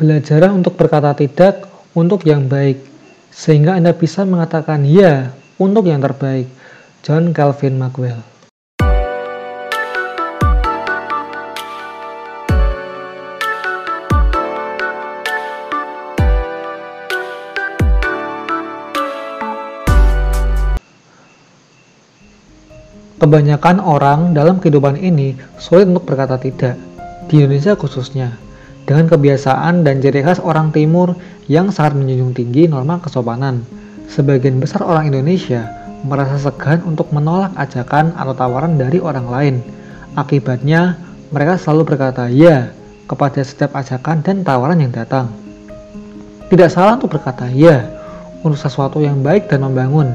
Belajarlah untuk berkata tidak untuk yang baik, sehingga Anda bisa mengatakan ya untuk yang terbaik. John Calvin Maxwell Kebanyakan orang dalam kehidupan ini sulit untuk berkata tidak, di Indonesia khususnya, dengan kebiasaan dan ciri khas orang timur yang sangat menjunjung tinggi norma kesopanan. Sebagian besar orang Indonesia merasa segan untuk menolak ajakan atau tawaran dari orang lain. Akibatnya, mereka selalu berkata ya kepada setiap ajakan dan tawaran yang datang. Tidak salah untuk berkata ya untuk sesuatu yang baik dan membangun.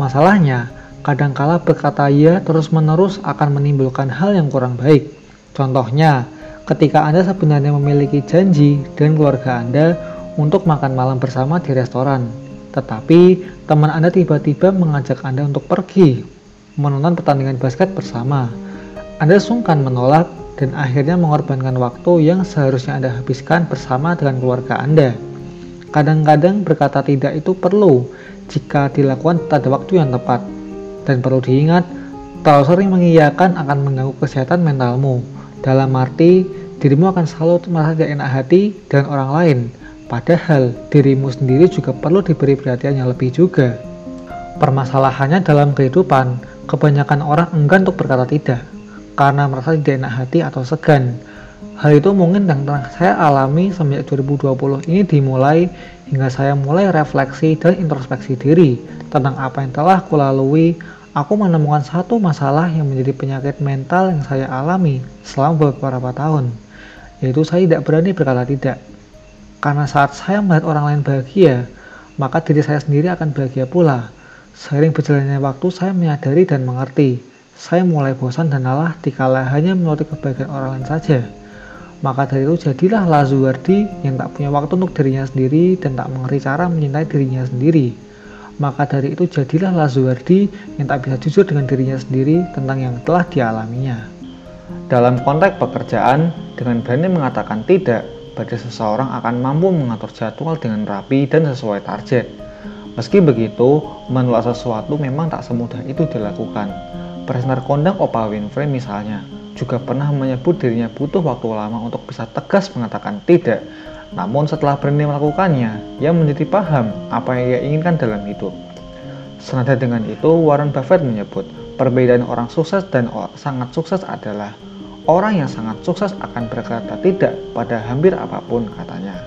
Masalahnya, kadangkala berkata ya terus-menerus akan menimbulkan hal yang kurang baik. Contohnya, ketika Anda sebenarnya memiliki janji dengan keluarga Anda untuk makan malam bersama di restoran, tetapi teman Anda tiba-tiba mengajak Anda untuk pergi menonton pertandingan basket bersama. Anda sungkan menolak dan akhirnya mengorbankan waktu yang seharusnya Anda habiskan bersama dengan keluarga Anda. Kadang-kadang berkata tidak itu perlu jika dilakukan pada waktu yang tepat dan perlu diingat, terlalu sering mengiyakan akan mengganggu kesehatan mentalmu. Dalam arti, dirimu akan selalu merasa tidak enak hati dengan orang lain. Padahal, dirimu sendiri juga perlu diberi perhatian yang lebih juga. Permasalahannya dalam kehidupan, kebanyakan orang enggan untuk berkata tidak, karena merasa tidak enak hati atau segan. Hal itu mungkin yang saya alami semenjak 2020 ini dimulai hingga saya mulai refleksi dan introspeksi diri tentang apa yang telah kulalui aku menemukan satu masalah yang menjadi penyakit mental yang saya alami selama beberapa tahun, yaitu saya tidak berani berkata tidak. Karena saat saya melihat orang lain bahagia, maka diri saya sendiri akan bahagia pula. Seiring berjalannya waktu, saya menyadari dan mengerti. Saya mulai bosan dan lelah dikala hanya menuruti kebahagiaan orang lain saja. Maka dari itu jadilah Lazuardi yang tak punya waktu untuk dirinya sendiri dan tak mengerti cara mencintai dirinya sendiri maka dari itu jadilah Lazuardi yang tak bisa jujur dengan dirinya sendiri tentang yang telah dialaminya. Dalam konteks pekerjaan, dengan berani mengatakan tidak, pada seseorang akan mampu mengatur jadwal dengan rapi dan sesuai target. Meski begitu, menolak sesuatu memang tak semudah itu dilakukan. Presenter kondang Oprah Winfrey misalnya, juga pernah menyebut dirinya butuh waktu lama untuk bisa tegas mengatakan tidak namun setelah berani melakukannya, ia menjadi paham apa yang ia inginkan dalam hidup. Senada dengan itu, Warren Buffett menyebut, perbedaan orang sukses dan orang sangat sukses adalah orang yang sangat sukses akan berkata tidak pada hampir apa pun katanya.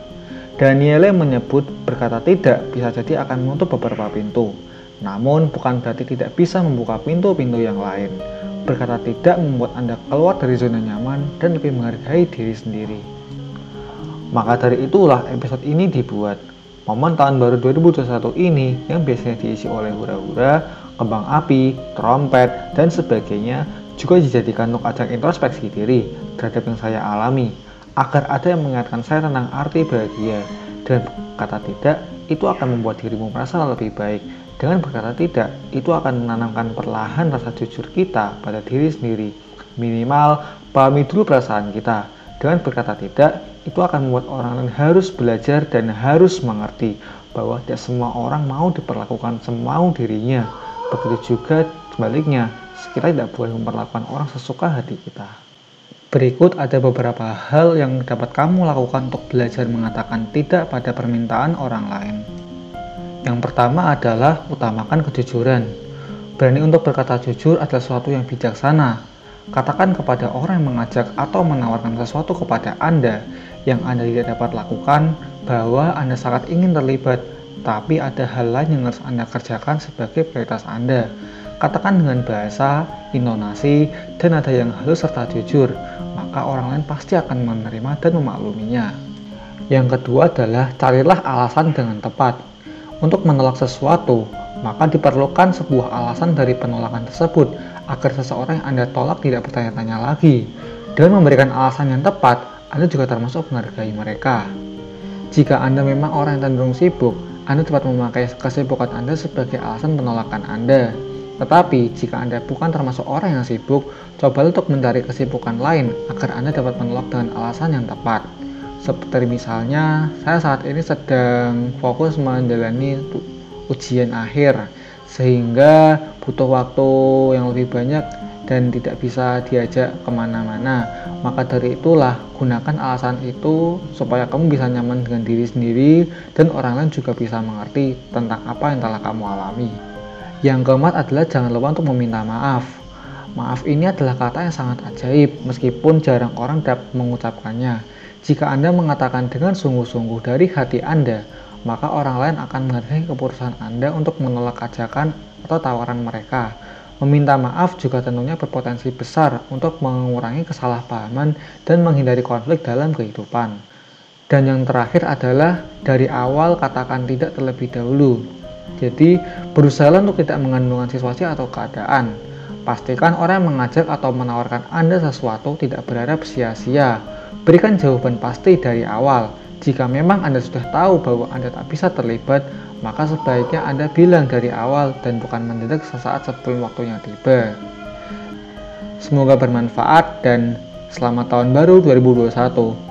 Daniele menyebut berkata tidak bisa jadi akan menutup beberapa pintu, namun bukan berarti tidak bisa membuka pintu-pintu yang lain. Berkata tidak membuat Anda keluar dari zona nyaman dan lebih menghargai diri sendiri. Maka dari itulah episode ini dibuat. Momen tahun baru 2021 ini yang biasanya diisi oleh hura-hura, kembang api, trompet, dan sebagainya juga dijadikan untuk ajang introspeksi diri terhadap yang saya alami. Agar ada yang mengingatkan saya tentang arti bahagia dan kata tidak itu akan membuat dirimu merasa lebih baik. Dengan berkata tidak itu akan menanamkan perlahan rasa jujur kita pada diri sendiri. Minimal pahami dulu perasaan kita dengan berkata tidak itu akan membuat orang lain harus belajar dan harus mengerti bahwa tidak semua orang mau diperlakukan semau dirinya. Begitu juga sebaliknya, kita tidak boleh memperlakukan orang sesuka hati kita. Berikut ada beberapa hal yang dapat kamu lakukan untuk belajar mengatakan tidak pada permintaan orang lain. Yang pertama adalah utamakan kejujuran. Berani untuk berkata jujur adalah sesuatu yang bijaksana. Katakan kepada orang yang mengajak atau menawarkan sesuatu kepada Anda yang Anda tidak dapat lakukan bahwa Anda sangat ingin terlibat, tapi ada hal lain yang harus Anda kerjakan sebagai prioritas Anda. Katakan dengan bahasa, intonasi, dan nada yang halus serta jujur, maka orang lain pasti akan menerima dan memakluminya. Yang kedua adalah carilah alasan dengan tepat. Untuk menolak sesuatu, maka diperlukan sebuah alasan dari penolakan tersebut agar seseorang yang Anda tolak tidak bertanya-tanya lagi. Dengan memberikan alasan yang tepat, anda juga termasuk menghargai mereka. Jika Anda memang orang yang cenderung sibuk, Anda dapat memakai kesibukan Anda sebagai alasan penolakan Anda. Tetapi, jika Anda bukan termasuk orang yang sibuk, coba untuk mencari kesibukan lain agar Anda dapat menolak dengan alasan yang tepat. Seperti misalnya, saya saat ini sedang fokus menjalani ujian akhir, sehingga butuh waktu yang lebih banyak dan tidak bisa diajak ke mana-mana. Maka dari itulah gunakan alasan itu supaya kamu bisa nyaman dengan diri sendiri dan orang lain juga bisa mengerti tentang apa yang telah kamu alami. Yang keempat adalah jangan lupa untuk meminta maaf. Maaf ini adalah kata yang sangat ajaib meskipun jarang orang dapat mengucapkannya. Jika Anda mengatakan dengan sungguh-sungguh dari hati Anda, maka orang lain akan menghargai keputusan Anda untuk menolak ajakan atau tawaran mereka. Meminta maaf juga tentunya berpotensi besar untuk mengurangi kesalahpahaman dan menghindari konflik dalam kehidupan. Dan yang terakhir adalah dari awal katakan tidak terlebih dahulu. Jadi, berusaha untuk tidak mengandungkan situasi atau keadaan. Pastikan orang yang mengajak atau menawarkan Anda sesuatu tidak berharap sia-sia. Berikan jawaban pasti dari awal. Jika memang Anda sudah tahu bahwa Anda tak bisa terlibat, maka sebaiknya Anda bilang dari awal dan bukan mendadak sesaat sebelum waktunya tiba. Semoga bermanfaat dan selamat tahun baru 2021.